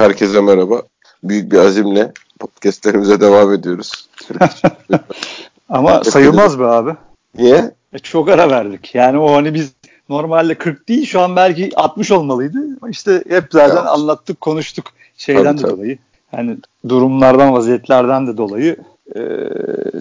Herkese merhaba. Büyük bir azimle podcastlerimize devam ediyoruz. Ama sayılmaz be abi. Niye? E, çok ara verdik. Yani o hani biz normalde 40 değil şu an belki 60 olmalıydı. İşte hep zaten ya. anlattık konuştuk şeyden tabii, de tabii. dolayı. Yani durumlardan vaziyetlerden de dolayı e,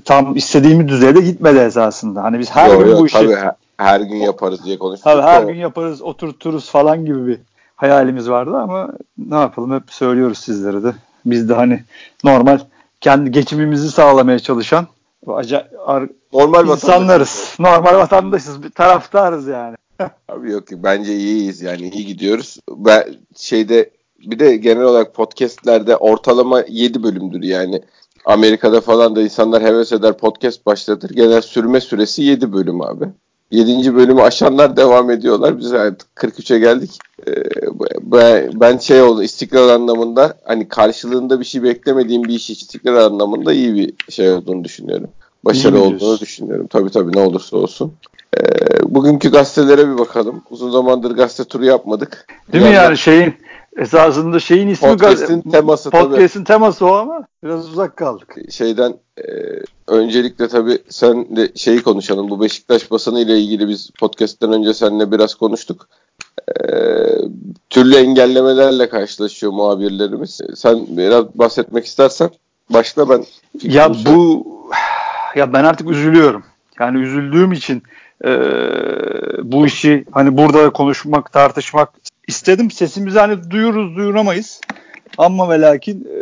tam istediğimiz düzeyde gitmedi esasında. Hani biz her yo, gün yo, bu işi tabii, her gün yaparız diye konuştuk. Tabii her gün yaparız oturturuz falan gibi bir hayalimiz vardı ama ne yapalım hep söylüyoruz sizlere de. Biz de hani normal kendi geçimimizi sağlamaya çalışan normal insanlarız. Vatandaş. Normal vatandaşız. Bir taraftarız yani. Abi yok bence iyiyiz yani iyi gidiyoruz. Ben şeyde bir de genel olarak podcastlerde ortalama 7 bölümdür yani. Amerika'da falan da insanlar heves eder podcast başlatır. Genel sürme süresi 7 bölüm abi. 7. bölümü aşanlar devam ediyorlar. Biz artık 43'e geldik. Ee, ben, ben şey oldu istikrar anlamında hani karşılığında bir şey beklemediğim bir iş istikrar anlamında iyi bir şey olduğunu düşünüyorum. Başarı olduğunu düşünüyorum. Tabii tabii ne olursa olsun. Ee, bugünkü gazetelere bir bakalım. Uzun zamandır gazete turu yapmadık. Değil mi yani şeyin esasında şeyin ismi podcast'in teması podcast'in teması o ama biraz uzak kaldık. Şeyden e, öncelikle tabii sen de şeyi konuşalım. Bu Beşiktaş basını ile ilgili biz podcast'ten önce seninle biraz konuştuk. E, türlü engellemelerle karşılaşıyor muhabirlerimiz. Sen biraz bahsetmek istersen başla ben. Ya bu ya ben artık üzülüyorum. Yani üzüldüğüm için e, bu işi hani burada konuşmak, tartışmak istedim. Sesimizi hani duyuruz, duyuramayız. Ama ve lakin e,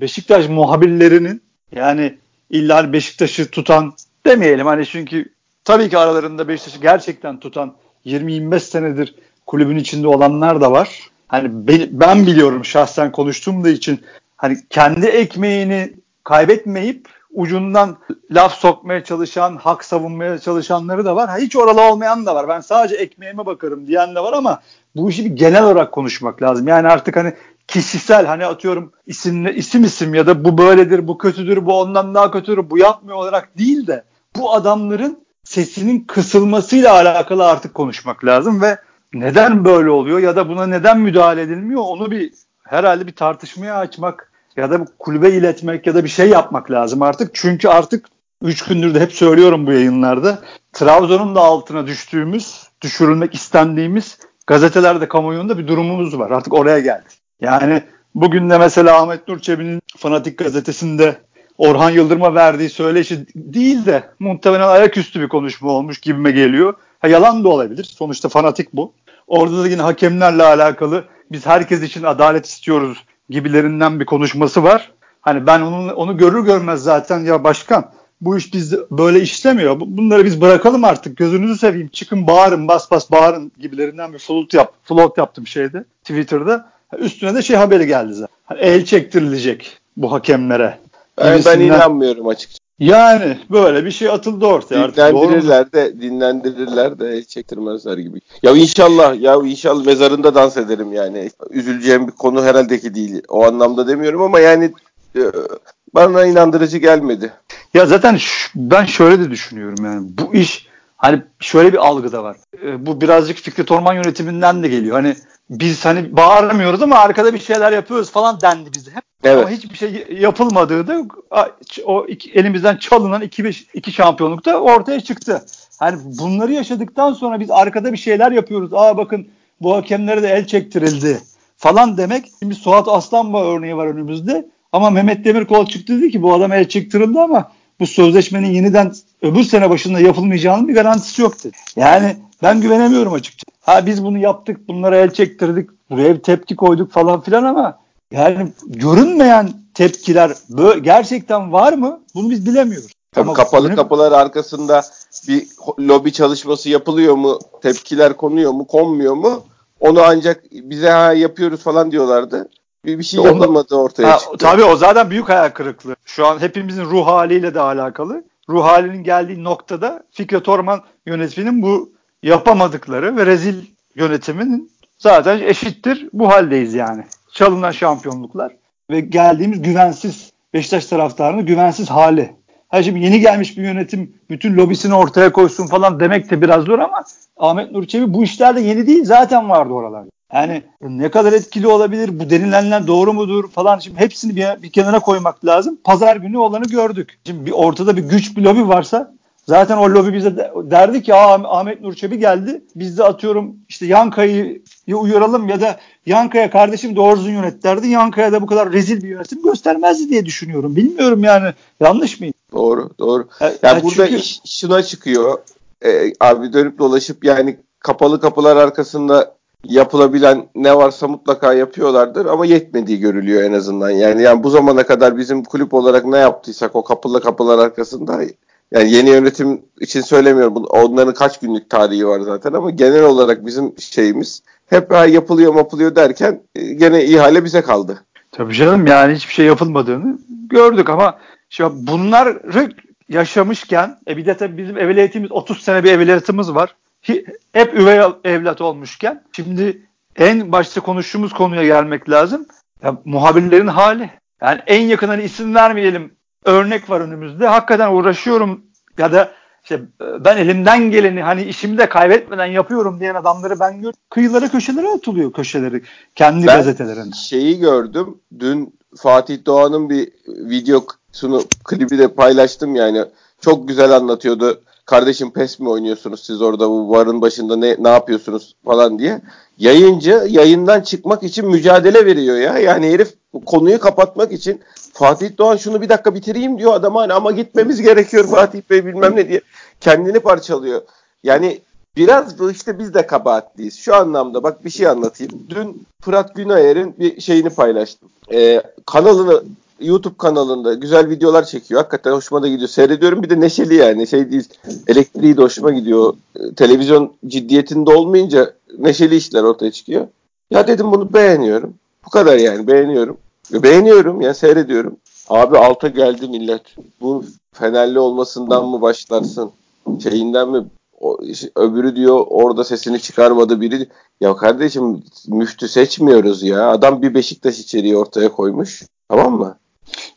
Beşiktaş muhabirlerinin yani illa Beşiktaş'ı tutan demeyelim hani çünkü tabii ki aralarında Beşiktaş'ı gerçekten tutan 20-25 senedir kulübün içinde olanlar da var. Hani ben, ben biliyorum şahsen konuştuğum da için hani kendi ekmeğini kaybetmeyip ucundan laf sokmaya çalışan, hak savunmaya çalışanları da var. Hiç oralı olmayan da var. Ben sadece ekmeğime bakarım diyen de var ama bu işi bir genel olarak konuşmak lazım. Yani artık hani kişisel hani atıyorum isimle isim isim ya da bu böyledir, bu kötüdür, bu ondan daha kötüdür, bu yapmıyor olarak değil de bu adamların sesinin kısılmasıyla alakalı artık konuşmak lazım ve neden böyle oluyor ya da buna neden müdahale edilmiyor onu bir herhalde bir tartışmaya açmak ya da kulübe iletmek ya da bir şey yapmak lazım artık. Çünkü artık 3 gündür de hep söylüyorum bu yayınlarda. Trabzon'un da altına düştüğümüz, düşürülmek istendiğimiz gazetelerde, kamuoyunda bir durumumuz var. Artık oraya geldi. Yani bugün de mesela Ahmet Nur Çebi'nin Fanatik gazetesinde Orhan Yıldırım'a verdiği söyleşi değil de muhtemelen ayaküstü bir konuşma olmuş gibime geliyor. Ha, yalan da olabilir. Sonuçta fanatik bu. Orada da yine hakemlerle alakalı biz herkes için adalet istiyoruz gibilerinden bir konuşması var. Hani ben onu, onu görür görmez zaten ya başkan bu iş biz böyle işlemiyor. Bunları biz bırakalım artık. Gözünüzü seveyim. Çıkın bağırın, bas bas bağırın gibilerinden bir float yap. Float yaptım şeyde Twitter'da. Üstüne de şey haberi geldi zaten. Hani el çektirilecek bu hakemlere. Yani ben inanmıyorum açıkçası. Yani böyle bir şey atıldı ortaya artık. Dinlendirirler de dinlendirirler de el çektirmezler gibi. Ya inşallah ya inşallah mezarında dans ederim yani. Üzüleceğim bir konu herhalde ki değil. O anlamda demiyorum ama yani e, bana inandırıcı gelmedi. Ya zaten ben şöyle de düşünüyorum yani bu iş hani şöyle bir algı da var. E, bu birazcık Fikret Orman yönetiminden de geliyor. Hani biz hani bağıramıyoruz ama arkada bir şeyler yapıyoruz falan dendi bize hep. Evet. Ama hiçbir şey yapılmadığı da o iki, elimizden çalınan iki, iki şampiyonluk da ortaya çıktı. Hani bunları yaşadıktan sonra biz arkada bir şeyler yapıyoruz. Aa bakın bu hakemlere de el çektirildi falan demek. Şimdi Suat Aslanba örneği var önümüzde. Ama Mehmet Demirkol çıktı dedi ki bu adam el çektirildi ama bu sözleşmenin yeniden öbür sene başında yapılmayacağının bir garantisi yok dedi. Yani ben güvenemiyorum açıkçası. Ha biz bunu yaptık, bunlara el çektirdik, buraya bir tepki koyduk falan filan ama yani görünmeyen tepkiler gerçekten var mı? Bunu biz bilemiyoruz. Tabii ama kapalı benim... kapılar arkasında bir lobi çalışması yapılıyor mu? Tepkiler konuyor mu? Konmuyor mu? Onu ancak bize ha yapıyoruz falan diyorlardı. Bir, bir şey yapılmadı ortaya ha, çıktı. Tabii o zaten büyük hayal kırıklığı. Şu an hepimizin ruh haliyle de alakalı. Ruh halinin geldiği noktada Fikret Orman yönetiminin bu yapamadıkları ve rezil yönetiminin zaten eşittir bu haldeyiz yani. Çalınan şampiyonluklar ve geldiğimiz güvensiz Beşiktaş taraftarının güvensiz hali. Ha şimdi yeni gelmiş bir yönetim bütün lobisini ortaya koysun falan demek de biraz zor ama Ahmet Nur Çebi bu işlerde yeni değil zaten vardı oralar. Yani ne kadar etkili olabilir, bu denilenler doğru mudur falan şimdi hepsini bir, bir kenara koymak lazım. Pazar günü olanı gördük. Şimdi bir ortada bir güç bir lobi varsa zaten o lobi bize de, derdi ki Ahmet Nur Çebi geldi. Biz de atıyorum işte Yankaya'yı uyaralım ya da Yankaya kardeşim doğru düzgün yönet derdi. Yankaya da bu kadar rezil bir yönetim göstermezdi diye düşünüyorum. Bilmiyorum yani yanlış mıyım? Doğru doğru. Yani, yani burada çünkü... iş şuna çıkıyor. Ee, abi dönüp dolaşıp yani kapalı kapılar arkasında yapılabilen ne varsa mutlaka yapıyorlardır ama yetmediği görülüyor en azından. Yani yani bu zamana kadar bizim kulüp olarak ne yaptıysak o kapalı kapılar arkasında yani yeni yönetim için söylemiyorum. Onların kaç günlük tarihi var zaten ama genel olarak bizim şeyimiz hep yapılıyor yapılıyor derken e, gene ihale bize kaldı. Tabii canım yani hiçbir şey yapılmadığını gördük ama şimdi bunları yaşamışken e bir de tabii bizim evveliyetimiz 30 sene bir evveliyetimiz var hep üvey evlat olmuşken şimdi en başta konuştuğumuz konuya gelmek lazım. Ya, muhabirlerin hali. Yani en yakın hani isim vermeyelim örnek var önümüzde. Hakikaten uğraşıyorum ya da işte ben elimden geleni hani işimi de kaybetmeden yapıyorum diyen adamları ben gör kıyılara köşelere atılıyor köşeleri kendi ben gazetelerinde. şeyi gördüm. Dün Fatih Doğan'ın bir video sunu klibi de paylaştım yani. Çok güzel anlatıyordu kardeşim pes mi oynuyorsunuz siz orada bu varın başında ne ne yapıyorsunuz falan diye. Yayıncı yayından çıkmak için mücadele veriyor ya. Yani herif konuyu kapatmak için Fatih Doğan şunu bir dakika bitireyim diyor adama hani ama gitmemiz gerekiyor Fatih Bey bilmem ne diye kendini parçalıyor. Yani biraz da işte biz de kabahatliyiz. Şu anlamda bak bir şey anlatayım. Dün Fırat Günayer'in bir şeyini paylaştım. Ee, kanalını YouTube kanalında güzel videolar çekiyor. Hakikaten hoşuma da gidiyor. Seyrediyorum bir de neşeli yani. Şey değil. Elektriği de hoşuma gidiyor. Televizyon ciddiyetinde olmayınca neşeli işler ortaya çıkıyor. Ya dedim bunu beğeniyorum. Bu kadar yani beğeniyorum. Beğeniyorum yani seyrediyorum. Abi alta geldi millet. Bu Fenerli olmasından mı başlarsın? Şeyinden mi? O, öbürü diyor orada sesini çıkarmadı biri. Ya kardeşim müftü seçmiyoruz ya. Adam bir Beşiktaş içeriği ortaya koymuş. Tamam mı?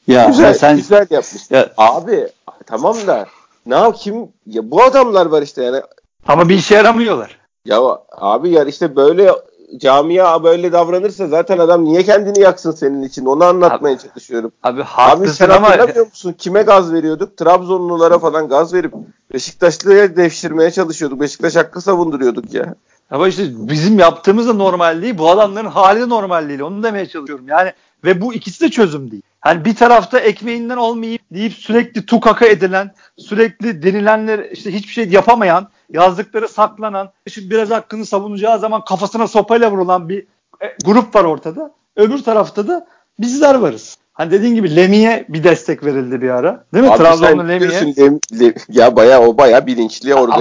Ya güzel, sen güzel yapmış. Ya, abi tamam da ne yap kim ya bu adamlar var işte yani. Ama bir işe yaramıyorlar. Ya abi ya işte böyle camia böyle davranırsa zaten adam niye kendini yaksın senin için onu anlatmaya abi, çalışıyorum. Abi haklısın abi sen ama hatırlamıyor musun? Kime gaz veriyorduk? Trabzonlulara falan gaz verip Beşiktaşlı'ya devşirmeye çalışıyorduk. Beşiktaş hakkı savunduruyorduk ya. Ama işte bizim yaptığımız da normal değil. Bu adamların hali de normal değil. Onu demeye çalışıyorum. Yani ve bu ikisi de çözüm değil. Hani bir tarafta ekmeğinden olmayıp deyip sürekli tukaka edilen, sürekli denilenler işte hiçbir şey yapamayan, yazdıkları saklanan, şimdi biraz hakkını savunacağı zaman kafasına sopayla vurulan bir e, grup var ortada. Öbür tarafta da bizler varız. Hani dediğin gibi Lemi'ye bir destek verildi bir ara. Değil mi? Trabzonlu Lemi'ye. Lem, Lem, ya baya o baya bilinçli organize.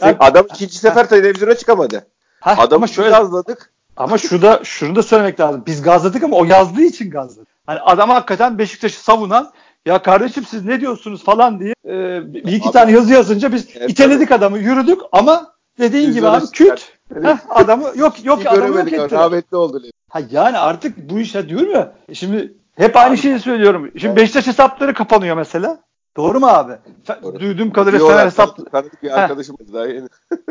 Ama, Adam ikinci sefer televizyona çıkamadı. Heh, Adamı ama şöyle gazladık. Ama şurada şunu da söylemek lazım. Biz gazladık ama o yazdığı için gazladık. Hani adam hakikaten Beşiktaş'ı savunan ya kardeşim siz ne diyorsunuz falan diye e, bir iki abi, tane yazı yazınca biz evet, iteledik adamı yürüdük ama dediğin gibi abi küt heh, adamı yok yok adamı yok ettiler. Rahmetli oldu. Ha yani artık bu işe diyorum ya şimdi hep aynı şeyi söylüyorum. Şimdi evet. Beşiktaş hesapları kapanıyor mesela. Doğru mu abi? Doğru. Duyduğum kadarıyla Fener hesap... Bir arkadaşım daha yeni.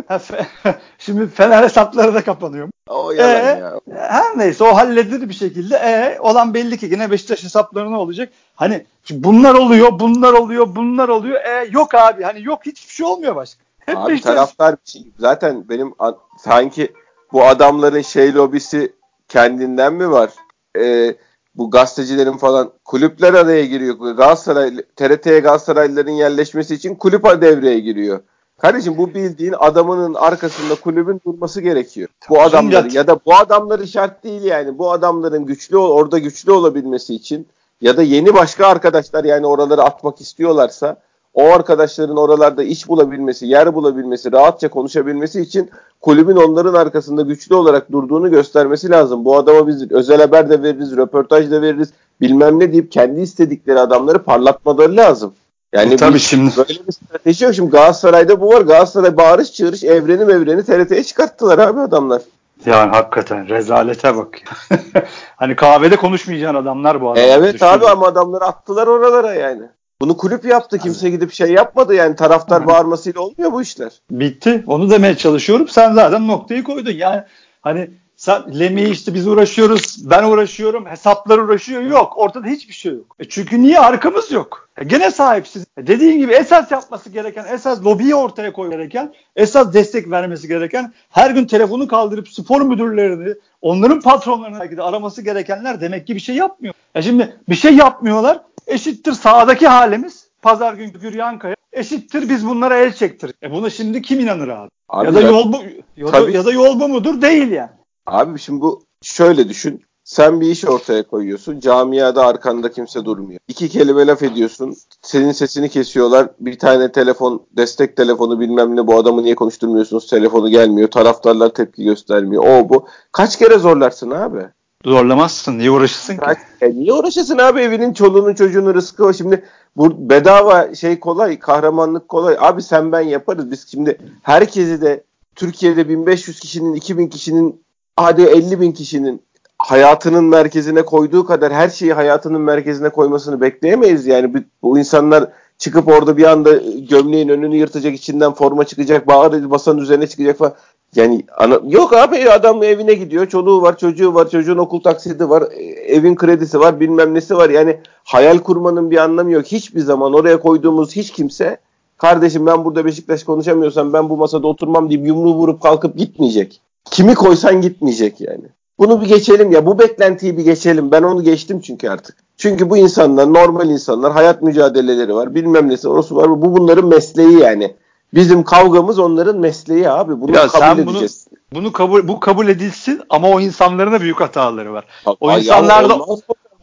Şimdi Fener hesapları da kapanıyor. O yalan ee, ya. Her neyse o halledilir bir şekilde. E, olan belli ki yine Beşiktaş hesapları ne olacak? Hani bunlar oluyor, bunlar oluyor, bunlar oluyor. E, yok abi hani yok hiçbir şey olmuyor başka. Hep abi Beşiktaş... taraftar şey, zaten benim sanki bu adamların şey lobisi kendinden mi var? Eee bu gazetecilerin falan kulüpler araya giriyor. Galatasaray TRT'ye Galatasaraylıların yerleşmesi için kulüp devreye giriyor. Kardeşim bu bildiğin adamının arkasında kulübün durması gerekiyor. Bu adamların ya da bu adamların şart değil yani. Bu adamların güçlü orada güçlü olabilmesi için ya da yeni başka arkadaşlar yani oraları atmak istiyorlarsa o arkadaşların oralarda iş bulabilmesi, yer bulabilmesi, rahatça konuşabilmesi için kulübün onların arkasında güçlü olarak durduğunu göstermesi lazım. Bu adama biz özel haber de veririz, röportaj da veririz, bilmem ne deyip kendi istedikleri adamları parlatmaları lazım. Yani e, tabii şimdi böyle bir strateji yok. Şimdi Galatasaray'da bu var. Galatasaray bağırış çığırış evreni mevreni TRT'ye çıkarttılar abi adamlar. Yani hakikaten rezalete bak. hani kahvede konuşmayacağın adamlar bu adamlar. E evet abi ama adamları attılar oralara yani. Bunu kulüp yaptı. Kimse gidip şey yapmadı yani taraftar bağırmasıyla olmuyor bu işler. Bitti. Onu demeye çalışıyorum. Sen zaten noktayı koydun. Yani hani Sen Lemi işte biz uğraşıyoruz, ben uğraşıyorum, hesaplar uğraşıyor. Yok. Ortada hiçbir şey yok. E çünkü niye arkamız yok? E gene sahipsiz. E dediğin gibi esas yapması gereken, esas lobiyi ortaya koyması gereken, esas destek vermesi gereken, her gün telefonu kaldırıp spor müdürlerini, onların patronlarını belki de araması gerekenler demek ki bir şey yapmıyor. E şimdi bir şey yapmıyorlar. Eşittir sağdaki halimiz. Pazar günkü Güryankaya eşittir biz bunlara el çektir. E buna şimdi kim inanır abi? abi ya da yol bu ya da, ya da yol bu mudur? Değil yani. Abi şimdi bu şöyle düşün. Sen bir iş ortaya koyuyorsun. Camiada arkanda kimse durmuyor. İki kelime laf ediyorsun. Senin sesini kesiyorlar. Bir tane telefon, destek telefonu bilmem ne bu adamı niye konuşturmuyorsunuz? Telefonu gelmiyor. Taraftarlar tepki göstermiyor. O bu. Kaç kere zorlarsın abi? Zorlamazsın. Niye uğraşırsın ki? E niye uğraşırsın abi evinin çoluğunun çocuğunun rızkı o. Şimdi bu bedava şey kolay, kahramanlık kolay. Abi sen ben yaparız. Biz şimdi herkesi de Türkiye'de 1500 kişinin, 2000 kişinin hadi 50 bin kişinin hayatının merkezine koyduğu kadar her şeyi hayatının merkezine koymasını bekleyemeyiz. Yani bu, insanlar çıkıp orada bir anda gömleğin önünü yırtacak, içinden forma çıkacak, bağır masanın üzerine çıkacak falan. Yani ana, yok abi adam evine gidiyor. Çoluğu var, çocuğu var, çocuğun okul taksidi var, evin kredisi var, bilmem nesi var. Yani hayal kurmanın bir anlamı yok. Hiçbir zaman oraya koyduğumuz hiç kimse kardeşim ben burada Beşiktaş konuşamıyorsam ben bu masada oturmam deyip yumruğu vurup kalkıp gitmeyecek. Kimi koysan gitmeyecek yani. Bunu bir geçelim ya. Bu beklentiyi bir geçelim. Ben onu geçtim çünkü artık. Çünkü bu insanlar normal insanlar. Hayat mücadeleleri var. Bilmem nesi orası var. Bu bunların mesleği yani. Bizim kavgamız onların mesleği abi. Bunu ya kabul sen edeceğiz. Bunu, bunu kabul bu kabul edilsin ama o insanların da büyük hataları var. O Ay insanlar da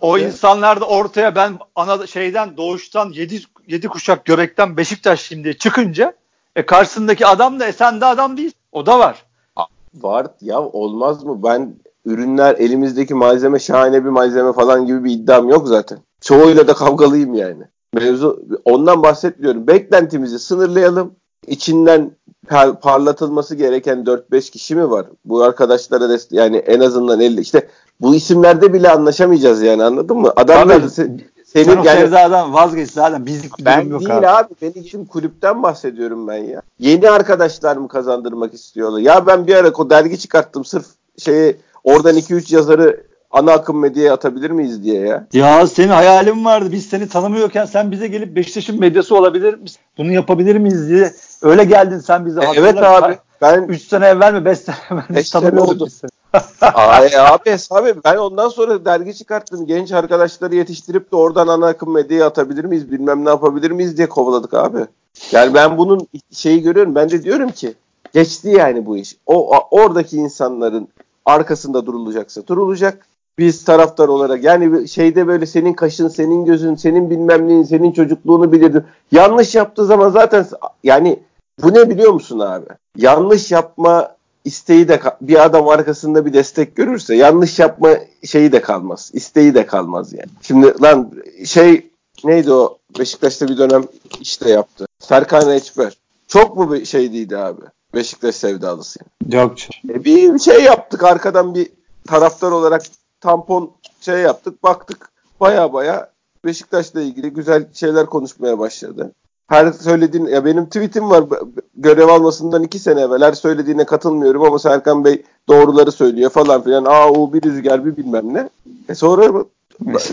o insanlar da ortaya ben ana şeyden doğuştan 7 7 kuşak göbekten Beşiktaş şimdi çıkınca e karşısındaki adam da e sen de adam değil. O da var. Var ya olmaz mı? Ben ürünler elimizdeki malzeme şahane bir malzeme falan gibi bir iddiam yok zaten. Çoğuyla da kavgalıyım yani. Mevzu ondan bahsetmiyorum. Beklentimizi sınırlayalım. İçinden par- parlatılması gereken 4-5 kişi mi var? Bu arkadaşlara dest yani en azından 50 işte bu isimlerde bile anlaşamayacağız yani anladın mı? Adamlar Tabii, senin sen o yani, sevdadan vazgeç zaten bizlik bir ben yok değil abi. abi. Ben için kulüpten bahsediyorum ben ya. Yeni arkadaşlar mı kazandırmak istiyorlar? Ya ben bir ara o dergi çıkarttım sırf şeyi oradan 2-3 yazarı ana akım medyaya atabilir miyiz diye ya. Ya senin hayalin vardı. Biz seni tanımıyorken sen bize gelip Beşiktaş'ın medyası olabilir misin? Bunu yapabilir miyiz diye. Öyle geldin sen bize. E, evet abi. Ben 3 sene evvel mi 5 sene evvel mi tanımıyordum. Ay abi abi ben ondan sonra dergi çıkarttım. Genç arkadaşları yetiştirip de oradan ana akım medyaya atabilir miyiz? Bilmem ne yapabilir miyiz diye kovaladık abi. Yani ben bunun şeyi görüyorum. Ben de diyorum ki geçti yani bu iş. O oradaki insanların arkasında durulacaksa durulacak. Biz taraftar olarak yani şeyde böyle senin kaşın, senin gözün, senin bilmem neyin, senin çocukluğunu bilirdim. Yanlış yaptığı zaman zaten yani bu ne biliyor musun abi? Yanlış yapma isteği de bir adam arkasında bir destek görürse yanlış yapma şeyi de kalmaz. isteği de kalmaz yani. Şimdi lan şey neydi o Beşiktaş'ta bir dönem işte yaptı. Serkan Eçber. Çok mu bir şeydiydi abi? Beşiktaş sevdalısı yani. Yok. E bir şey yaptık arkadan bir taraftar olarak tampon şey yaptık baktık baya baya Beşiktaş'la ilgili güzel şeyler konuşmaya başladı. Her söylediğin ya benim tweetim var görev almasından iki sene evvel her söylediğine katılmıyorum ama Serkan Bey doğruları söylüyor falan filan. Aa o bir rüzgar bir bilmem ne. E sonra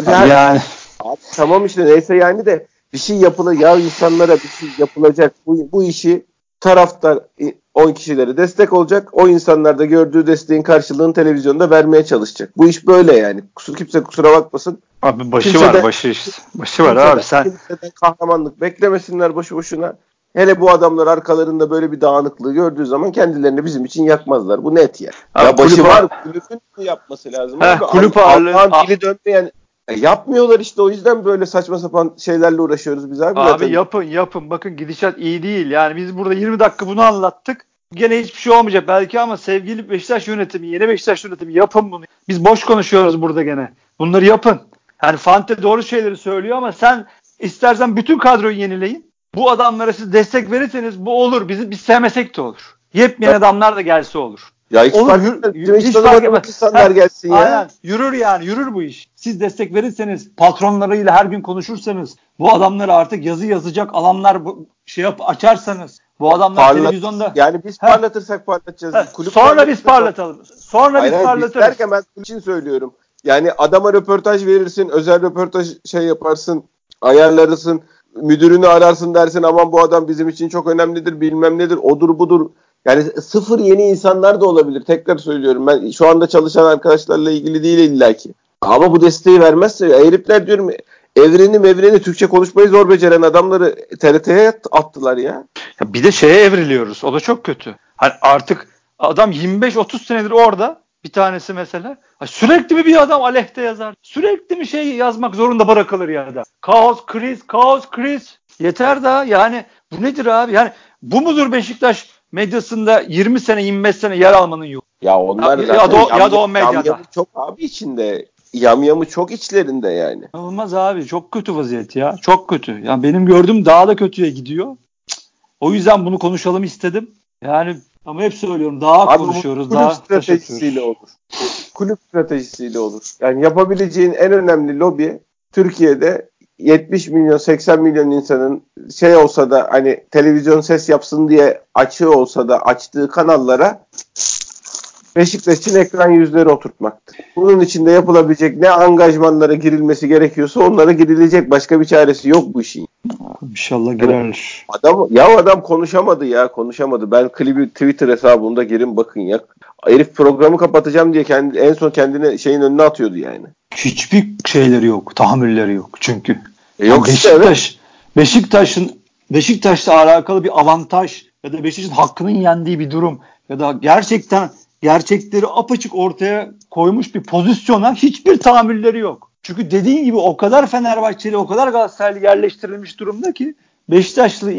yani, yani. Abi, tamam işte neyse yani de bir şey yapılır ya insanlara bir şey yapılacak bu, bu işi taraftar 10 kişileri destek olacak. O insanlar da gördüğü desteğin karşılığını televizyonda vermeye çalışacak. Bu iş böyle yani. Kusur, kimse kusura bakmasın. Abi başı kimseden, var başı. Başı var abi sen. Kimseden kahramanlık beklemesinler boşu boşuna. Hele bu adamlar arkalarında böyle bir dağınıklığı gördüğü zaman kendilerini bizim için yakmazlar. Bu net ya. Abi, ya başı var. Kulübün yapması lazım. Heh, kulüp ağırlığı. dili dönmeyen e, yapmıyorlar işte o yüzden böyle saçma sapan şeylerle uğraşıyoruz biz abi. Abi zaten. yapın yapın bakın gidişat iyi değil. Yani biz burada 20 dakika bunu anlattık. Gene hiçbir şey olmayacak belki ama sevgili Beşiktaş yönetimi, yeni Beşiktaş yönetimi yapın bunu. Biz boş konuşuyoruz burada gene. Bunları yapın. Yani Fante doğru şeyleri söylüyor ama sen istersen bütün kadroyu yenileyin. Bu adamlara siz destek verirseniz bu olur. Bizi biz sevmesek de olur. Yepyeni adamlar da gelse olur. Ya hiç Olur, fark etmez. hiç hiç fark etmez. gelsin ya. Aynen. Yürür yani yürür bu iş. Siz destek verirseniz patronlarıyla her gün konuşursanız bu adamları artık yazı yazacak alanlar bu, şey yap açarsanız bu adamlar Parlat- televizyonda Yani biz Ha. parlatırsak parlatacağız. Ha, Kulüp sonra biz parlatalım. Sonra Hayır, biz parlatırız. derken ben için söylüyorum. Yani adama röportaj verirsin, özel röportaj şey yaparsın, ayarlarısın, müdürünü ararsın dersin aman bu adam bizim için çok önemlidir bilmem nedir odur budur. Yani sıfır yeni insanlar da olabilir. Tekrar söylüyorum ben şu anda çalışan arkadaşlarla ilgili değil illaki. Ama bu desteği vermezse herifler diyorum evreni mevreni Türkçe konuşmayı zor beceren adamları TRT'ye attılar ya. Ya bir de şeye evriliyoruz. O da çok kötü. Hani artık adam 25-30 senedir orada. Bir tanesi mesela. Sürekli mi bir adam aleyhte yazar? Sürekli mi şey yazmak zorunda bırakılır ya da? Kaos, kriz, kaos, kriz. Yeter daha. Yani bu nedir abi? Yani bu mudur Beşiktaş medyasında 20 sene 25 sene yer almanın yolu? Ya onlar Ya- zaten ya da o- ya da o yam- medyada. yamyamı çok abi içinde. Yamyamı çok içlerinde yani. Olmaz abi. Çok kötü vaziyet ya. Çok kötü. Yani benim gördüğüm daha da kötüye gidiyor. O yüzden bunu konuşalım istedim. Yani ama hep söylüyorum daha Abi konuşuyoruz. kulüp Daha stratejisiyle olur. Kulüp stratejisiyle olur. Yani yapabileceğin en önemli lobi Türkiye'de 70 milyon 80 milyon insanın şey olsa da hani televizyon ses yapsın diye açığı olsa da açtığı kanallara Beşiktaş'ın ekran yüzleri oturtmaktır. Bunun içinde yapılabilecek ne angajmanlara girilmesi gerekiyorsa onlara girilecek. Başka bir çaresi yok bu işin. İnşallah girerler. Adam ya adam konuşamadı ya konuşamadı. Ben klibi Twitter hesabımda girin bakın ya. Herif programı kapatacağım diye kendi en son kendine şeyin önüne atıyordu yani. Hiçbir şeyleri yok. Tahammülleri yok çünkü. E yok Ya işte evet. Beşiktaş, Beşiktaş'ın Beşiktaş'la alakalı bir avantaj ya da Beşiktaş'ın hakkının yendiği bir durum ya da gerçekten gerçekleri apaçık ortaya koymuş bir pozisyona hiçbir tahammülleri yok. Çünkü dediğin gibi o kadar Fenerbahçeli, o kadar Galatasaraylı yerleştirilmiş durumda ki Beşiktaşlı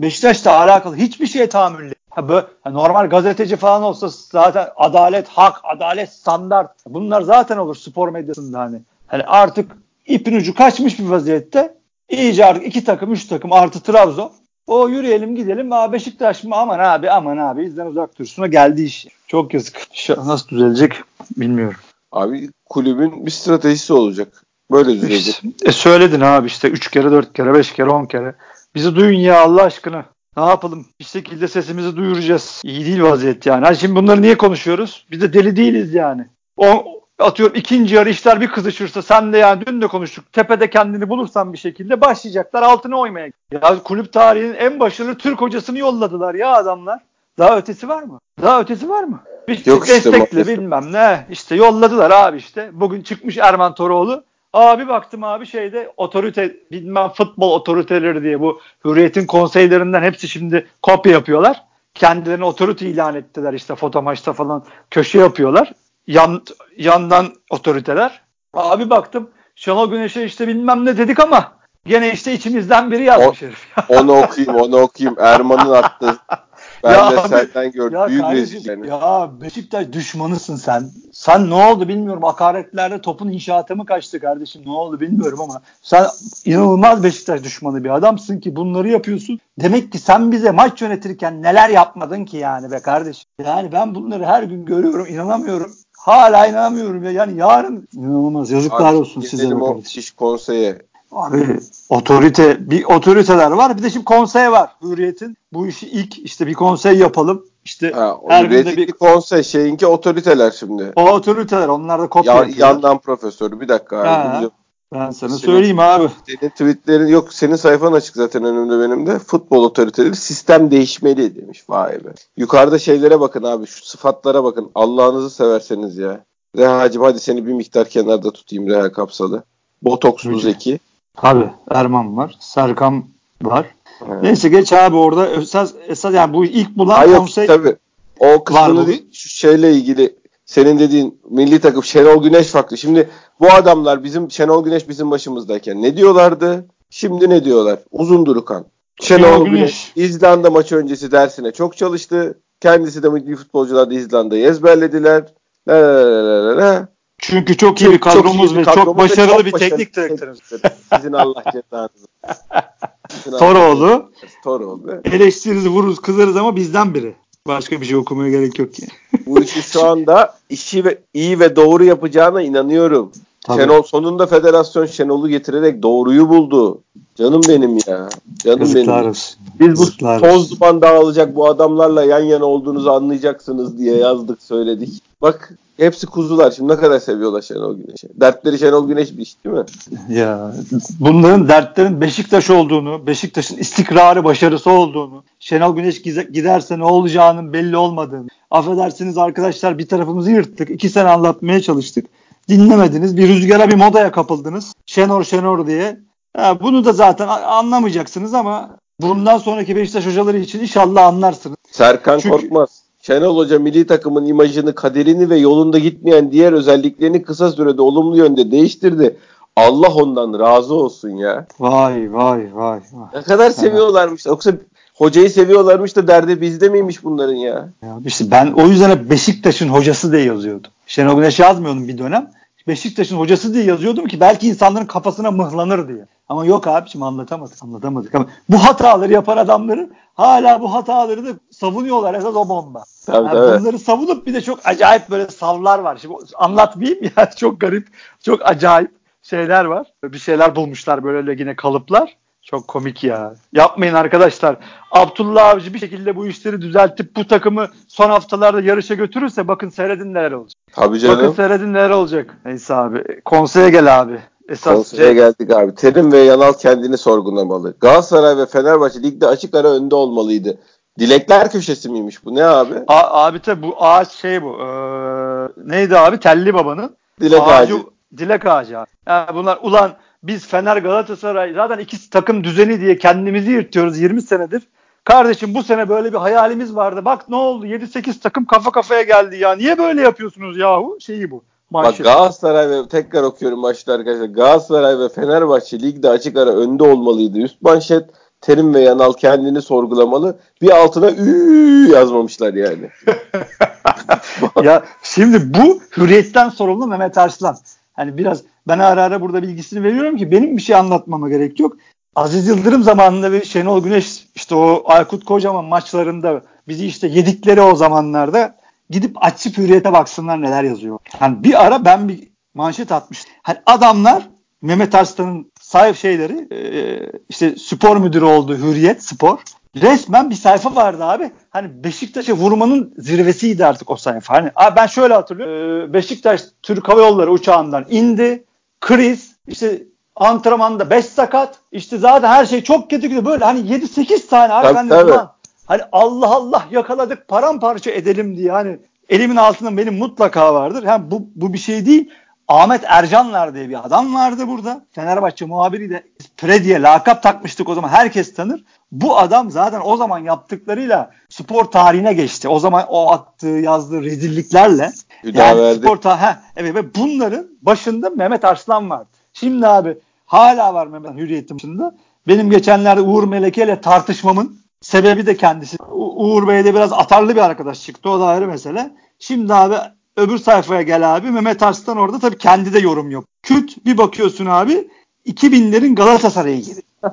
Beşiktaş'la alakalı hiçbir şeye tahammülleri. Ha böyle, normal gazeteci falan olsa zaten adalet, hak, adalet, standart. Bunlar zaten olur spor medyasında hani. Hani artık ipin ucu kaçmış bir vaziyette. İyice artık iki takım, üç takım artı Trabzon. O yürüyelim gidelim. Aa Beşiktaş mı? Aman abi aman abi bizden uzak dursun'a geldi iş. Çok yazık. Nasıl düzelecek bilmiyorum. Abi kulübün bir stratejisi olacak. Böyle düzelecek. E söyledin abi işte 3 kere 4 kere 5 kere 10 kere. Bizi duyun ya Allah aşkına. Ne yapalım? Bir şekilde sesimizi duyuracağız. İyi değil vaziyet yani. Hani şimdi bunları niye konuşuyoruz? Biz de deli değiliz yani. O, atıyorum ikinci yarı işler bir kızışırsa sen de yani dün de konuştuk. Tepede kendini bulursan bir şekilde başlayacaklar altına oymaya. Ya kulüp tarihinin en başarılı Türk hocasını yolladılar ya adamlar. Daha ötesi var mı? Daha ötesi var mı? Bir Yok işte destekle maalesef. bilmem ne. İşte yolladılar abi işte. Bugün çıkmış Erman Toroğlu. Abi baktım abi şeyde otorite bilmem futbol otoriteleri diye bu hürriyetin konseylerinden hepsi şimdi kopya yapıyorlar. Kendilerini otorite ilan ettiler işte foto maçta falan köşe yapıyorlar. Yan, yandan otoriteler. Abi baktım Şenol Güneş'e işte bilmem ne dedik ama gene işte içimizden biri yazmış herif. Onu okuyayım onu okuyayım. Erman'ın attı. Ben Ya de abi, senden gördüm. Ya Büyük kardeşim, ya Beşiktaş düşmanısın sen. Sen ne oldu bilmiyorum. Hakaretlerde topun inşaatı mı kaçtı kardeşim? Ne oldu bilmiyorum ama sen inanılmaz Beşiktaş düşmanı bir adamsın ki bunları yapıyorsun. Demek ki sen bize maç yönetirken neler yapmadın ki yani be kardeşim. Yani ben bunları her gün görüyorum, inanamıyorum. Hala inanamıyorum ya. Yani yarın inanılmaz. Yazıklar Abi, olsun size o kardeşim. iş konseye. Abi otorite bir otoriteler var bir de şimdi konsey var Hürriyet'in. Bu işi ilk işte bir konsey yapalım. İşte Ha, her günde bir konsey şeyinki otoriteler şimdi. o otoriteler onlar da kopya Ya, yandan profesörü bir dakika abi. Ben sana Senin- söyleyeyim abi. Senin tweetlerin yok senin sayfan açık zaten önümde benim de. Futbol otoriteleri sistem değişmeli demiş. Vay be. Yukarıda şeylere bakın abi şu sıfatlara bakın. Allah'ınızı severseniz ya. Reha'cığım hadi seni bir miktar kenarda tutayım Reha Kapsalı. Botokslu. Zeki. Abi Erman var. Serkan var. Evet. Neyse geç abi orada esas, esas yani bu ilk bulan Hayır konsey tabii. O kısmını değil, şu şeyle ilgili senin dediğin milli takım Şenol Güneş farklı. Şimdi bu adamlar bizim Şenol Güneş bizim başımızdayken ne diyorlardı? Şimdi ne diyorlar? Uzun Durukan. Şenol, Şenol Güneş. Güneş. İzlanda maçı öncesi dersine çok çalıştı. Kendisi de milli futbolcular da İzlanda'yı ezberlediler. La la la la la çünkü çok iyi bir Çok- çok kadromuz iyi ve kadromuz çok ve başarılı çok bir başarılı teknik direktörümüz. Sizin Allah cezanızı. Toroğlu. Toroğlu. eleştiririz vururuz kızarız ama bizden biri. Başka bir şey okumaya gerek yok ki. Bu işi şu anda işi ve iyi ve doğru yapacağına inanıyorum. Tabii. Şenol sonunda federasyon Şenol'u getirerek doğruyu buldu. Canım benim ya. Canım Yazıklar benim. Olsun. Biz bu Yazıklar toz duman dağılacak bu adamlarla yan yana olduğunuzu anlayacaksınız diye yazdık söyledik. Bak hepsi kuzular. Şimdi ne kadar seviyorlar Şenol Güneş'i. Dertleri Şenol Güneş bir iş değil mi? Ya bunların dertlerin Beşiktaş olduğunu, Beşiktaş'ın istikrarı, başarısı olduğunu, Şenol Güneş giderse ne olacağının belli olmadığını. Affedersiniz arkadaşlar bir tarafımızı yırttık. iki sene anlatmaya çalıştık dinlemediniz. Bir rüzgara bir modaya kapıldınız. Şenor Şenor diye. Ha, bunu da zaten anlamayacaksınız ama bundan sonraki Beşiktaş hocaları için inşallah anlarsınız. Serkan Çünkü... Korkmaz. Şenol Hoca milli takımın imajını, kaderini ve yolunda gitmeyen diğer özelliklerini kısa sürede olumlu yönde değiştirdi. Allah ondan razı olsun ya. Vay vay vay. vay. Ne kadar seviyorlarmış. Yoksa hocayı seviyorlarmış da derdi bizde miymiş bunların ya? ya işte ben o yüzden Beşiktaş'ın hocası diye yazıyordum. Şenol Güneş yazmıyordum bir dönem. Beşiktaş'ın hocası diye yazıyordum ki belki insanların kafasına mıhlanır diye. Ama yok abiciğim anlatamadık. Anlatamadık ama bu hataları yapan adamları hala bu hataları da savunuyorlar esas o bomba. Tabii, yani tabii. Bunları savunup bir de çok acayip böyle savlar var. Şimdi anlatmayayım ya çok garip, çok acayip şeyler var. Bir şeyler bulmuşlar böyle yine kalıplar. Çok komik ya. Yapmayın arkadaşlar. Abdullah Avcı bir şekilde bu işleri düzeltip bu takımı son haftalarda yarışa götürürse bakın seyredin neler olacak. Tabii canım. Bakın seyredin neler olacak. Neyse abi. Konseye gel abi. Esas şey... geldik abi. Terim ve Yanal kendini sorgulamalı. Galatasaray ve Fenerbahçe ligde açık ara önde olmalıydı. Dilekler köşesi miymiş bu? Ne abi? A- abi tabi bu ağaç şey bu. Ee, neydi abi? Telli Baba'nın. Dilek ağacı. ağacı. Dilek ağacı abi. Yani bunlar ulan biz Fener Galatasaray zaten iki takım düzeni diye kendimizi yırtıyoruz 20 senedir. Kardeşim bu sene böyle bir hayalimiz vardı. Bak ne oldu? 7-8 takım kafa kafaya geldi ya. Niye böyle yapıyorsunuz yahu? Şeyi bu. Manşet. Bak Galatasaray ve tekrar okuyorum başta arkadaşlar. Galatasaray ve Fenerbahçe ligde açık ara önde olmalıydı. Üst manşet Terim ve Yanal kendini sorgulamalı. Bir altına ü yazmamışlar yani. ya şimdi bu hürriyetten sorumlu Mehmet Arslan. Hani biraz ben ara ara burada bilgisini veriyorum ki benim bir şey anlatmama gerek yok. Aziz Yıldırım zamanında ve Şenol Güneş işte o Aykut Kocaman maçlarında bizi işte yedikleri o zamanlarda gidip açıp hürriyete baksınlar neler yazıyor. Hani bir ara ben bir manşet atmıştım. Hani adamlar Mehmet Arslan'ın sahip şeyleri e, işte spor müdürü oldu Hürriyet Spor. Resmen bir sayfa vardı abi. Hani Beşiktaş'a vurmanın zirvesiydi artık o sayfa. Hani abi ben şöyle hatırlıyorum. E, Beşiktaş Türk Hava Yolları uçağından indi kriz, işte antrenmanda 5 sakat, işte zaten her şey çok kötü gidiyor. Böyle hani 7-8 tane abi tabii, ben tabii. Ulan, hani Allah Allah yakaladık paramparça edelim diye hani elimin altında benim mutlaka vardır. Hem bu, bu bir şey değil. Ahmet Ercanlar diye bir adam vardı burada. Fenerbahçe muhabiri de Pre diye lakap takmıştık o zaman herkes tanır. Bu adam zaten o zaman yaptıklarıyla spor tarihine geçti. O zaman o attığı yazdığı rezilliklerle yani spor ta evet ve bunların başında Mehmet Arslan vardı. Şimdi abi hala var Mehmet Hürriyet'in başında. Benim geçenlerde Uğur Meleke ile tartışmamın sebebi de kendisi. U- Uğur Bey de biraz atarlı bir arkadaş çıktı. O da ayrı mesele. Şimdi abi öbür sayfaya gel abi. Mehmet Arslan orada tabii kendi de yorum yok. Küt bir bakıyorsun abi 2000'lerin Galatasaray'ı gibi.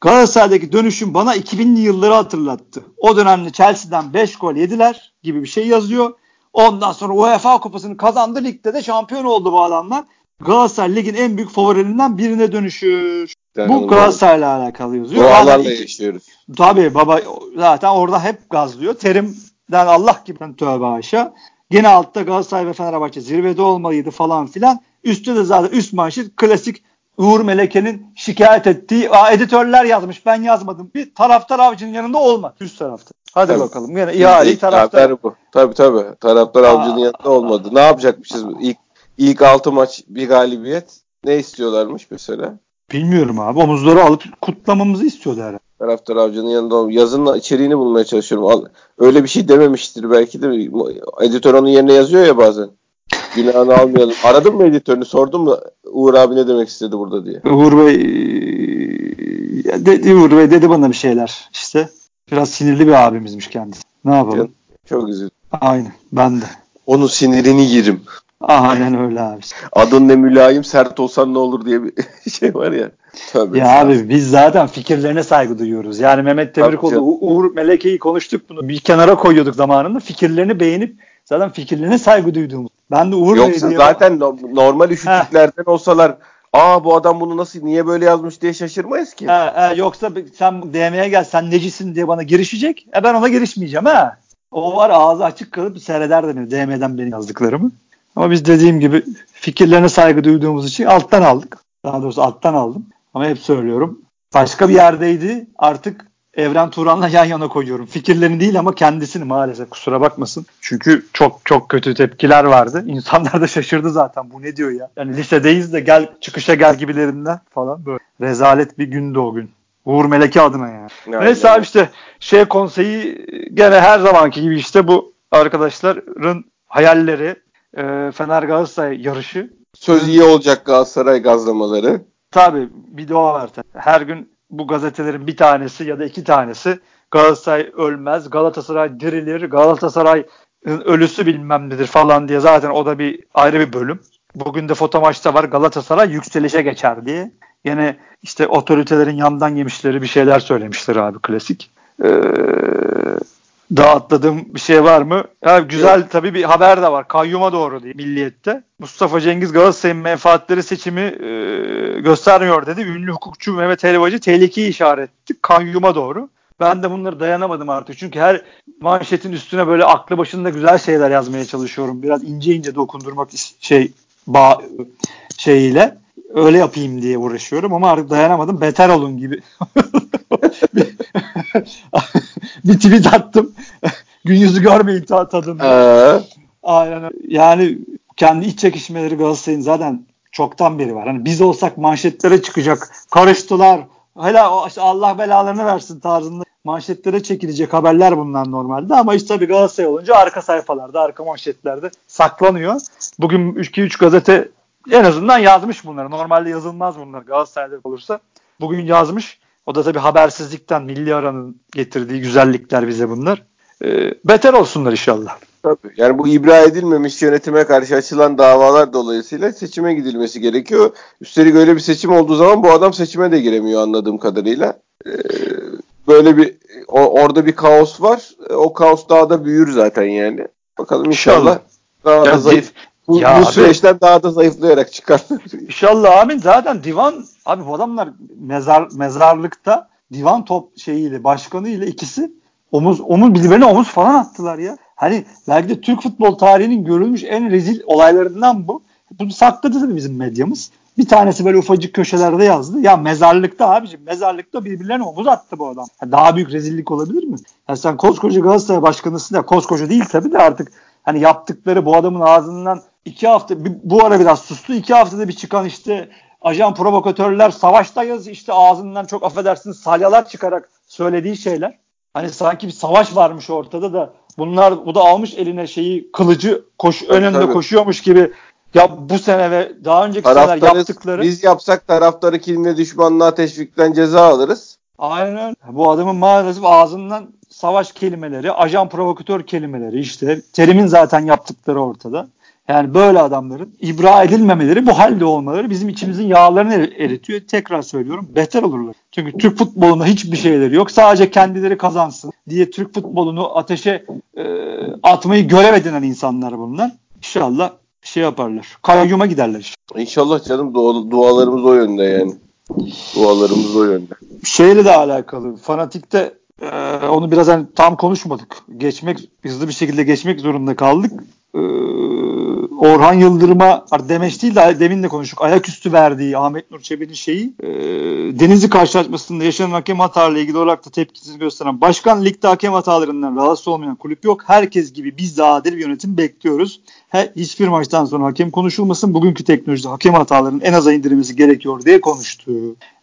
Galatasaray'daki dönüşüm bana 2000'li yılları hatırlattı. O dönemde Chelsea'den 5 gol yediler gibi bir şey yazıyor. Ondan sonra UEFA kupasını kazandı. Ligde de şampiyon oldu bu adamlar. Galatasaray ligin en büyük favorilerinden birine dönüşür. Bu Galatasaray'la alakalı yazıyor. Dualarla yaşıyoruz. Tabii baba zaten orada hep gazlıyor. Terimden Allah gibi tövbe aşağı. Gene altta Galatasaray ve Fenerbahçe zirvede olmalıydı falan filan. Üstte de zaten üst manşet klasik Uğur Meleke'nin şikayet ettiği Aa, editörler yazmış ben yazmadım. Bir taraftar avcının yanında olma üst tarafta. Hadi tabii. bakalım. Yine ihaleyi taraftar. bu. Tabii tabii. Taraftar Aa, avcının yanında olmadı. Ne yapacakmışız? İlk ilk 6 maç bir galibiyet. Ne istiyorlarmış mesela? Bilmiyorum abi. Omuzları alıp kutlamamızı istiyorlar herhalde. Taraftar avcının yanında yazının içeriğini bulmaya çalışıyorum. Öyle bir şey dememiştir belki de. Editör onun yerine yazıyor ya bazen. Günahını almayalım. Aradın mı editörünü? Sordun mu Uğur abi ne demek istedi burada diye? Uğur Bey dedi, Uğur Bey dedi bana bir şeyler. İşte biraz sinirli bir abimizmiş kendisi. Ne yapalım? Çok üzüldüm. Aynen ben de. Onun sinirini yerim. Aynen öyle abi. Adın ne mülayim sert olsan ne olur diye bir şey var ya. Tövbe ya abi biz zaten fikirlerine saygı duyuyoruz. Yani Mehmet Demirkoğlu, Uğur Meleke'yi konuştuk bunu. Bir kenara koyuyorduk zamanında. Fikirlerini beğenip zaten fikirlerine saygı duyduğumuz. Ben de Uğur Yoksa Bey zaten no, normal üşütüklerden olsalar aa bu adam bunu nasıl niye böyle yazmış diye şaşırmayız ki. Ha, ha, yoksa sen DM'ye gel sen necisin diye bana girişecek. E ben ona girişmeyeceğim ha. O var ağzı açık kalıp seyreder beni DM'den benim yazdıklarımı. Ama biz dediğim gibi fikirlerine saygı duyduğumuz için alttan aldık. Daha doğrusu alttan aldım. Ama hep söylüyorum. Başka bir yerdeydi. Artık Evren Turan'la yan yana koyuyorum. Fikirlerini değil ama kendisini maalesef kusura bakmasın. Çünkü çok çok kötü tepkiler vardı. İnsanlar da şaşırdı zaten. Bu ne diyor ya? Yani lisedeyiz de gel çıkışa gel gibilerinden falan böyle. Rezalet bir gündü o gün. Uğur Meleke adına yani. yani Neyse abi işte şey konseyi gene her zamanki gibi işte bu arkadaşların hayalleri e, Fener Galatasaray yarışı. Söz iyi olacak Galatasaray gazlamaları. Tabii bir de o var. Her gün bu gazetelerin bir tanesi ya da iki tanesi Galatasaray ölmez, Galatasaray dirilir, Galatasaray ölüsü bilmem nedir falan diye zaten o da bir ayrı bir bölüm. Bugün de foto maçta var Galatasaray yükselişe geçer diye. Yine işte otoritelerin yandan yemişleri bir şeyler söylemişler abi klasik. Ee, daha atladığım bir şey var mı? Ya güzel Yok. tabii bir haber de var. Kayyuma doğru diye Milliyet'te. Mustafa Cengiz Galatasaray'ın menfaatleri seçimi e, göstermiyor dedi. Ünlü hukukçu Mehmet Helvacı tehlikeyi işaret etti. Kayyuma doğru. Ben de bunları dayanamadım artık. Çünkü her manşetin üstüne böyle aklı başında güzel şeyler yazmaya çalışıyorum. Biraz ince ince dokundurmak şey bağ şeyiyle öyle yapayım diye uğraşıyorum ama artık dayanamadım. Beter olun gibi. bir tweet attım. Gün yüzü görmeyin tadını. Ee? Aynen. Yani kendi iç çekişmeleri Galatasaray'ın zaten çoktan beri var. Hani biz olsak manşetlere çıkacak. Karıştılar. Hala Allah belalarını versin tarzında manşetlere çekilecek haberler bundan normalde ama işte tabii Galatasaray olunca arka sayfalarda, arka manşetlerde saklanıyor. Bugün 2-3 gazete en azından yazmış bunları. Normalde yazılmaz bunlar Galatasaray'da olursa. Bugün yazmış. O da tabii habersizlikten milli aranın getirdiği güzellikler bize bunlar. Ee, beter olsunlar inşallah. Tabii. Yani bu ibra edilmemiş yönetime karşı açılan davalar dolayısıyla seçime gidilmesi gerekiyor. Üstelik öyle bir seçim olduğu zaman bu adam seçime de giremiyor anladığım kadarıyla. Ee, böyle bir o, orada bir kaos var. O kaos daha da büyür zaten yani. Bakalım inşallah, inşallah. daha da zayıf. Bu, ya bu süreçten daha da zayıflayarak çıkar. İnşallah amin. Zaten divan abi bu adamlar mezar mezarlıkta divan top şeyiyle başkanı ile ikisi omuz omuz birbirine omuz falan attılar ya. Hani belki de Türk futbol tarihinin görülmüş en rezil olaylarından bu. Bunu sakladı tabii bizim medyamız. Bir tanesi böyle ufacık köşelerde yazdı. Ya mezarlıkta abiciğim mezarlıkta birbirlerine omuz attı bu adam. daha büyük rezillik olabilir mi? Ya sen koskoca Galatasaray başkanısın ya koskoca değil tabii de artık hani yaptıkları bu adamın ağzından iki hafta bu ara biraz sustu. iki haftada bir çıkan işte ajan provokatörler savaştayız işte ağzından çok affedersiniz salyalar çıkarak söylediği şeyler. Hani sanki bir savaş varmış ortada da bunlar bu da almış eline şeyi kılıcı koş önünde tabii. koşuyormuş gibi ya bu sene ve daha önceki seneler yaptıkları biz yapsak taraftarı kinle düşmanlığa teşvikten ceza alırız. Aynen öyle. Bu adamın maalesef ağzından savaş kelimeleri, ajan provokatör kelimeleri işte terimin zaten yaptıkları ortada. Yani böyle adamların ibra edilmemeleri bu halde olmaları bizim içimizin yağlarını eritiyor. Tekrar söylüyorum beter olurlar. Çünkü Türk futbolunda hiçbir şeyleri yok. Sadece kendileri kazansın diye Türk futbolunu ateşe e, atmayı görev edinen insanlar bunlar. İnşallah şey yaparlar. Kayyuma giderler işte. İnşallah canım dua, dualarımız o yönde yani. Dualarımız o yönde. Şeyle de alakalı. Fanatikte e, onu biraz hani tam konuşmadık. Geçmek hızlı bir şekilde geçmek zorunda kaldık. Ee, Orhan Yıldırım'a demeç değil de demin de konuştuk. Ayaküstü verdiği Ahmet Nur Çebi'nin şeyi e, Denizli karşılaşmasında yaşanan hakem hatalarıyla ilgili olarak da tepkisini gösteren başkan ligde hakem hatalarından rahatsız olmayan kulüp yok. Herkes gibi biz de adil bir yönetim bekliyoruz. Her, hiçbir maçtan sonra hakem konuşulmasın. Bugünkü teknolojide hakem hatalarının en aza indirilmesi gerekiyor diye konuştu.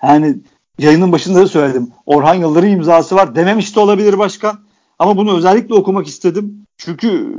Yani yayının başında da söyledim. Orhan Yıldırım imzası var dememiş de olabilir başkan. Ama bunu özellikle okumak istedim. Çünkü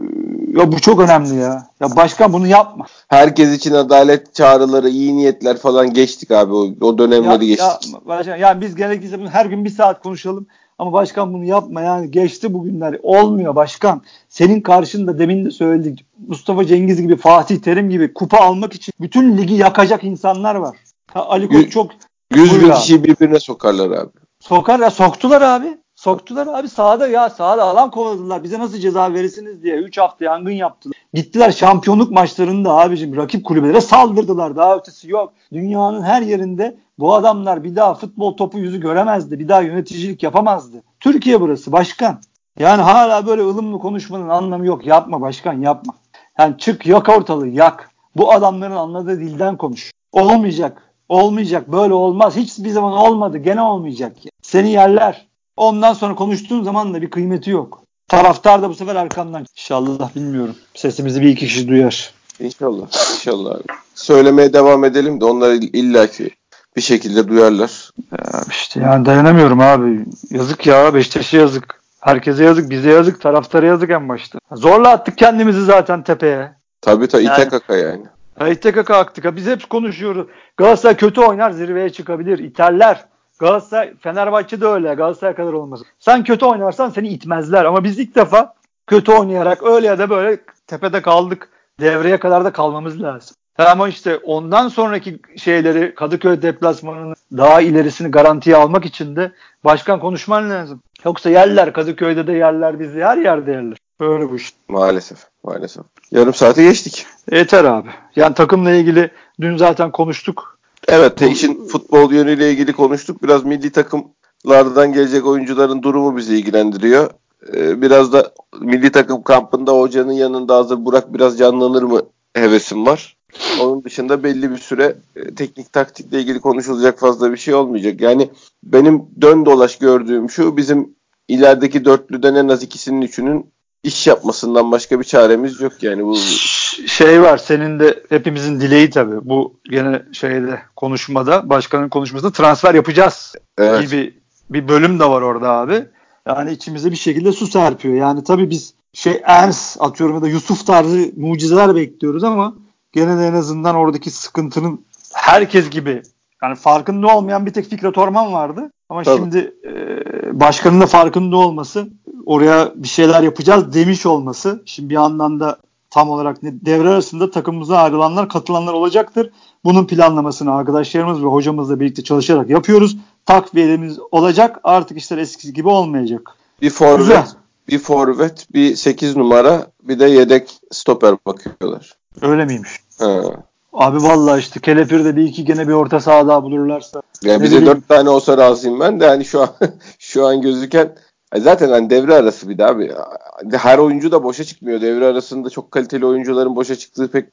ya bu çok önemli ya. Ya başkan bunu yapma. Herkes için adalet çağrıları, iyi niyetler falan geçtik abi. O, o dönemleri ya, geçtik. Ya, başkan, yani biz gerekirse bunu her gün bir saat konuşalım. Ama başkan bunu yapma yani geçti bugünler. Olmuyor başkan. Senin karşında demin de söyledik. Mustafa Cengiz gibi Fatih Terim gibi kupa almak için bütün ligi yakacak insanlar var. Ha, Ali Koç çok 100 bin kişiyi birbirine sokarlar abi. Sokar ya soktular abi. Soktular abi sahada ya sahada alan kovaladılar. Bize nasıl ceza verirsiniz diye 3 hafta yangın yaptılar. Gittiler şampiyonluk maçlarında abicim rakip kulübelere saldırdılar. Daha ötesi yok. Dünyanın her yerinde bu adamlar bir daha futbol topu yüzü göremezdi. Bir daha yöneticilik yapamazdı. Türkiye burası başkan. Yani hala böyle ılımlı konuşmanın anlamı yok. Yapma başkan yapma. Yani çık yak ortalığı yak. Bu adamların anladığı dilden konuş. Olmayacak. Olmayacak. Böyle olmaz. Hiçbir zaman olmadı. Gene olmayacak. Seni yerler. Ondan sonra konuştuğun zaman da bir kıymeti yok. Taraftar da bu sefer arkamdan. İnşallah bilmiyorum. Sesimizi bir iki kişi duyar. İnşallah. İnşallah abi. Söylemeye devam edelim de onlar illaki bir şekilde duyarlar. Ya işte yani dayanamıyorum abi. Yazık ya Beşiktaş'a yazık. Herkese yazık, bize yazık, taraftara yazık en başta. Zorla attık kendimizi zaten tepeye. Tabii tabii yani, ite kaka yani. Ha, ite kaka aktık. Biz hep konuşuyoruz. Galatasaray kötü oynar zirveye çıkabilir. İterler. Galatasaray, Fenerbahçe de öyle. Galatasaray kadar olmaz. Sen kötü oynarsan seni itmezler. Ama biz ilk defa kötü oynayarak öyle ya da böyle tepede kaldık. Devreye kadar da kalmamız lazım. Ama işte ondan sonraki şeyleri Kadıköy deplasmanının daha ilerisini garantiye almak için de başkan konuşman lazım. Yoksa yerler Kadıköy'de de yerler bizi her yerde yerler. Böyle bu iş. Maalesef. Maalesef. Yarım saate geçtik. Yeter abi. Yani takımla ilgili dün zaten konuştuk. Evet işin futbol yönüyle ilgili konuştuk. Biraz milli takımlardan gelecek oyuncuların durumu bizi ilgilendiriyor. Ee, biraz da milli takım kampında hocanın yanında hazır Burak biraz canlanır mı hevesim var. Onun dışında belli bir süre e, teknik taktikle ilgili konuşulacak fazla bir şey olmayacak. Yani benim dön dolaş gördüğüm şu bizim ilerideki dörtlüden en az ikisinin üçünün iş yapmasından başka bir çaremiz yok yani bu şey var senin de hepimizin dileği tabii bu gene şeyde konuşmada başkanın konuşmasında transfer yapacağız evet. gibi bir bölüm de var orada abi. Yani içimize bir şekilde su serpiyor. Yani tabii biz şey Ernst atıyorum ya da Yusuf tarzı mucizeler bekliyoruz ama gene de en azından oradaki sıkıntının herkes gibi yani farkında olmayan bir tek Fikret Orman vardı. Ama Tabii. şimdi e, başkanın da farkında olması, oraya bir şeyler yapacağız demiş olması. Şimdi bir yandan da tam olarak devre arasında takımımıza ayrılanlar, katılanlar olacaktır. Bunun planlamasını arkadaşlarımız ve hocamızla birlikte çalışarak yapıyoruz. Takviyemiz olacak. Artık işler eskisi gibi olmayacak. Bir forvet, bir forvet, bir 8 numara, bir de yedek stoper bakıyorlar. Öyle miymiş? Ha. Abi vallahi işte Kelepir'de bir iki gene bir orta saha daha bulurlarsa. Ya bize dört tane olsa razıyım ben de hani şu an şu an gözüken zaten hani devre arası bir daha abi. Her oyuncu da boşa çıkmıyor. Devre arasında çok kaliteli oyuncuların boşa çıktığı pek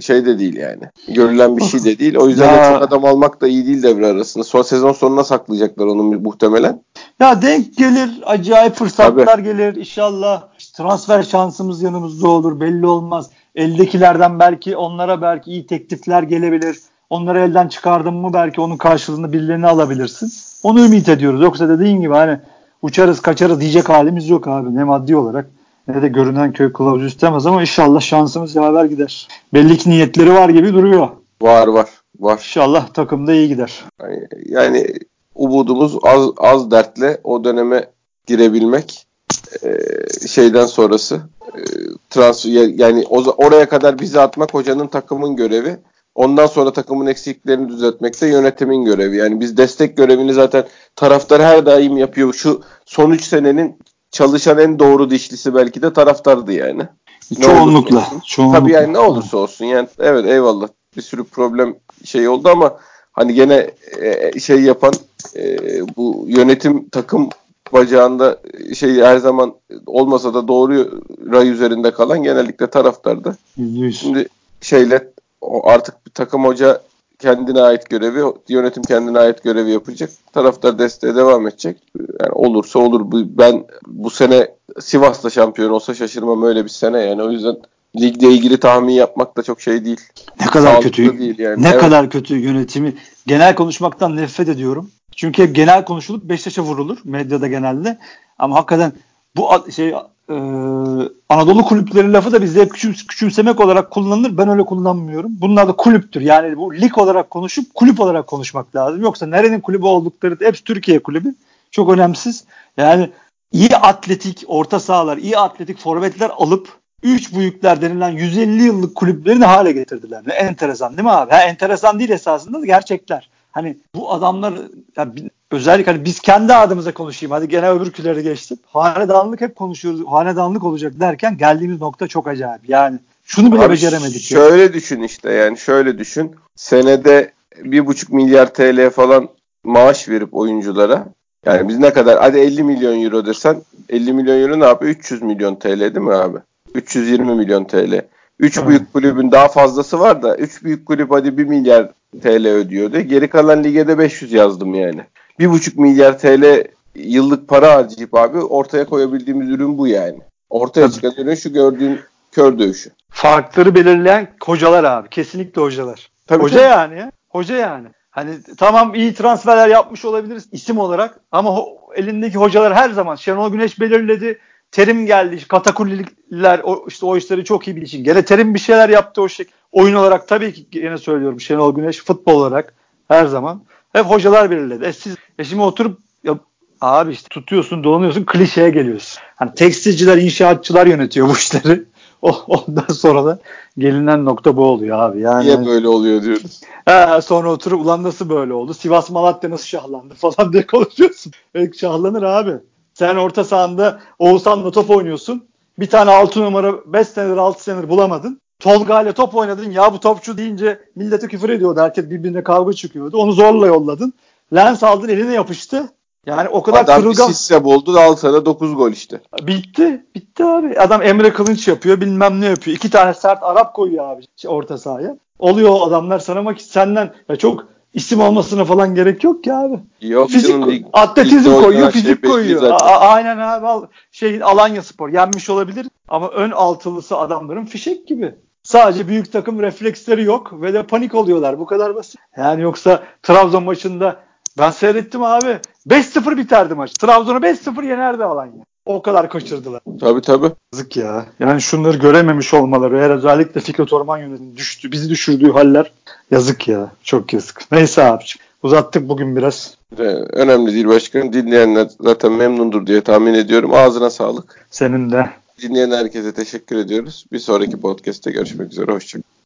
şey de değil yani. Görülen bir şey de değil. O yüzden ya. çok adam almak da iyi değil devre arasında. Son sezon sonuna saklayacaklar onu muhtemelen. Ya denk gelir. Acayip fırsatlar Tabii. gelir inşallah. Transfer şansımız yanımızda olur. Belli olmaz. Eldekilerden belki onlara belki iyi teklifler gelebilir. Onları elden çıkardın mı belki onun karşılığında birilerini alabilirsin. Onu ümit ediyoruz. Yoksa dediğin gibi hani uçarız kaçarız diyecek halimiz yok abi. Ne maddi olarak ne de görünen köy kılavuz istemez ama inşallah şansımız yaver gider. Belli ki niyetleri var gibi duruyor. Var var var. İnşallah takımda iyi gider. Yani umudumuz az az dertle o döneme girebilmek şeyden sonrası e, transfer yani oraya kadar bizi atmak hocanın takımın görevi. Ondan sonra takımın eksiklerini düzeltmek de yönetimin görevi. Yani biz destek görevini zaten taraftar her daim yapıyor. Şu son 3 senenin çalışan en doğru dişlisi belki de taraftardı yani. Çoğunlukla. çoğunlukla. Tabii yani ne olursa olsun. Yani evet eyvallah bir sürü problem şey oldu ama hani gene e, şey yapan e, bu yönetim takım bacağında şey her zaman olmasa da doğru ray üzerinde kalan genellikle taraftardı. Şimdi şeyle artık bir takım hoca kendine ait görevi, yönetim kendine ait görevi yapacak. Taraftar desteğe devam edecek. Yani olursa olur. Ben bu sene Sivas'ta şampiyon olsa şaşırmam öyle bir sene yani. O yüzden ligle ilgili tahmin yapmak da çok şey değil. Ne kadar Sağlıklı kötü. Değil yani. Ne evet. kadar kötü yönetimi. Genel konuşmaktan nefret ediyorum. Çünkü hep genel konuşulup Beşiktaş'a vurulur medyada genelde. Ama hakikaten bu şey e, Anadolu kulüpleri lafı da bizde hep küçüm, küçümsemek olarak kullanılır. Ben öyle kullanmıyorum. Bunlar da kulüptür. Yani bu lig olarak konuşup kulüp olarak konuşmak lazım. Yoksa nerenin kulübü oldukları hepsi Türkiye kulübü. çok önemsiz. Yani iyi atletik orta sahalar, iyi atletik forvetler alıp üç büyükler denilen 150 yıllık kulüplerini hale getirdiler. Ne enteresan değil mi abi? Ha, enteresan değil esasında da gerçekler. Hani bu adamlar yani özellikle hani biz kendi adımıza konuşayım. Hadi gene öbür küleri geçtim. Hanedanlık hep konuşuyoruz. Hanedanlık olacak derken geldiğimiz nokta çok acayip. Yani şunu bile Abi beceremedik. Şöyle ya. düşün işte yani şöyle düşün. Senede bir buçuk milyar TL falan maaş verip oyunculara yani biz ne kadar hadi 50 milyon euro dersen 50 milyon euro ne yapıyor? 300 milyon TL değil mi abi? 320 milyon TL. 3 büyük kulübün daha fazlası var da 3 büyük kulüp hadi 1 milyar TL ödüyordu. Geri kalan ligede 500 yazdım yani. 1,5 milyar TL yıllık para harcayıp abi ortaya koyabildiğimiz ürün bu yani. Ortaya çıkan ürün şu gördüğün kör dövüşü. Farkları belirleyen hocalar abi. Kesinlikle hocalar. Tabii Hoca tabii. yani ya. Hoca yani. Hani tamam iyi transferler yapmış olabiliriz isim olarak ama ho- elindeki hocalar her zaman Şenol Güneş belirledi. Terim geldi. Katakulliler o, işte o işleri çok iyi bilişin. Gene Terim bir şeyler yaptı o şekilde. Oyun olarak tabii ki yine söylüyorum Şenol Güneş futbol olarak her zaman hep hocalar belirledi. E siz e şimdi oturup ya, abi işte tutuyorsun dolanıyorsun klişeye geliyorsun. Hani tekstilciler, inşaatçılar yönetiyor bu işleri. O, ondan sonra da gelinen nokta bu oluyor abi. Yani, Niye böyle oluyor diyoruz. He, sonra oturup ulan nasıl böyle oldu? Sivas Malatya nasıl şahlandı falan diye konuşuyorsun. Evet şahlanır abi. Sen orta sahanda Oğuzhan'la top oynuyorsun. Bir tane 6 numara 5 senedir 6 senedir bulamadın. Tolga ile top oynadın. Ya bu topçu deyince millete küfür ediyordu. Herkes birbirine kavga çıkıyordu. Onu zorla yolladın. Lens aldın eline yapıştı. Yani o kadar Adam kırılgan. Adam Sisse buldu al sana 9 gol işte. Bitti. Bitti abi. Adam Emre Kılınç yapıyor bilmem ne yapıyor. İki tane sert Arap koyuyor abi orta sahaya. Oluyor adamlar sana bak senden ya çok isim olmasına falan gerek yok ki abi. Yok fizik, canım, atletizm koyuyor, fizik şey koyuyor. A- aynen abi. Al, şey Alanya Spor yenmiş olabilir ama ön altılısı adamların fişek gibi. Sadece büyük takım refleksleri yok ve de panik oluyorlar. Bu kadar basit. Yani yoksa Trabzon maçında ben seyrettim abi. 5-0 biterdi maç. Trabzon'u 5-0 yenerdi Alanya. O kadar kaçırdılar. Tabii tabii. Yazık ya. Yani şunları görememiş olmaları eğer özellikle Fikret Orman yönetimi düştü, bizi düşürdüğü haller yazık ya. Çok yazık. Neyse abiciğim. Uzattık bugün biraz. Önemli değil başkanım. Dinleyenler zaten memnundur diye tahmin ediyorum. Ağzına sağlık. Senin de. Dinleyen herkese teşekkür ediyoruz. Bir sonraki podcast'te görüşmek üzere. Hoşçakalın.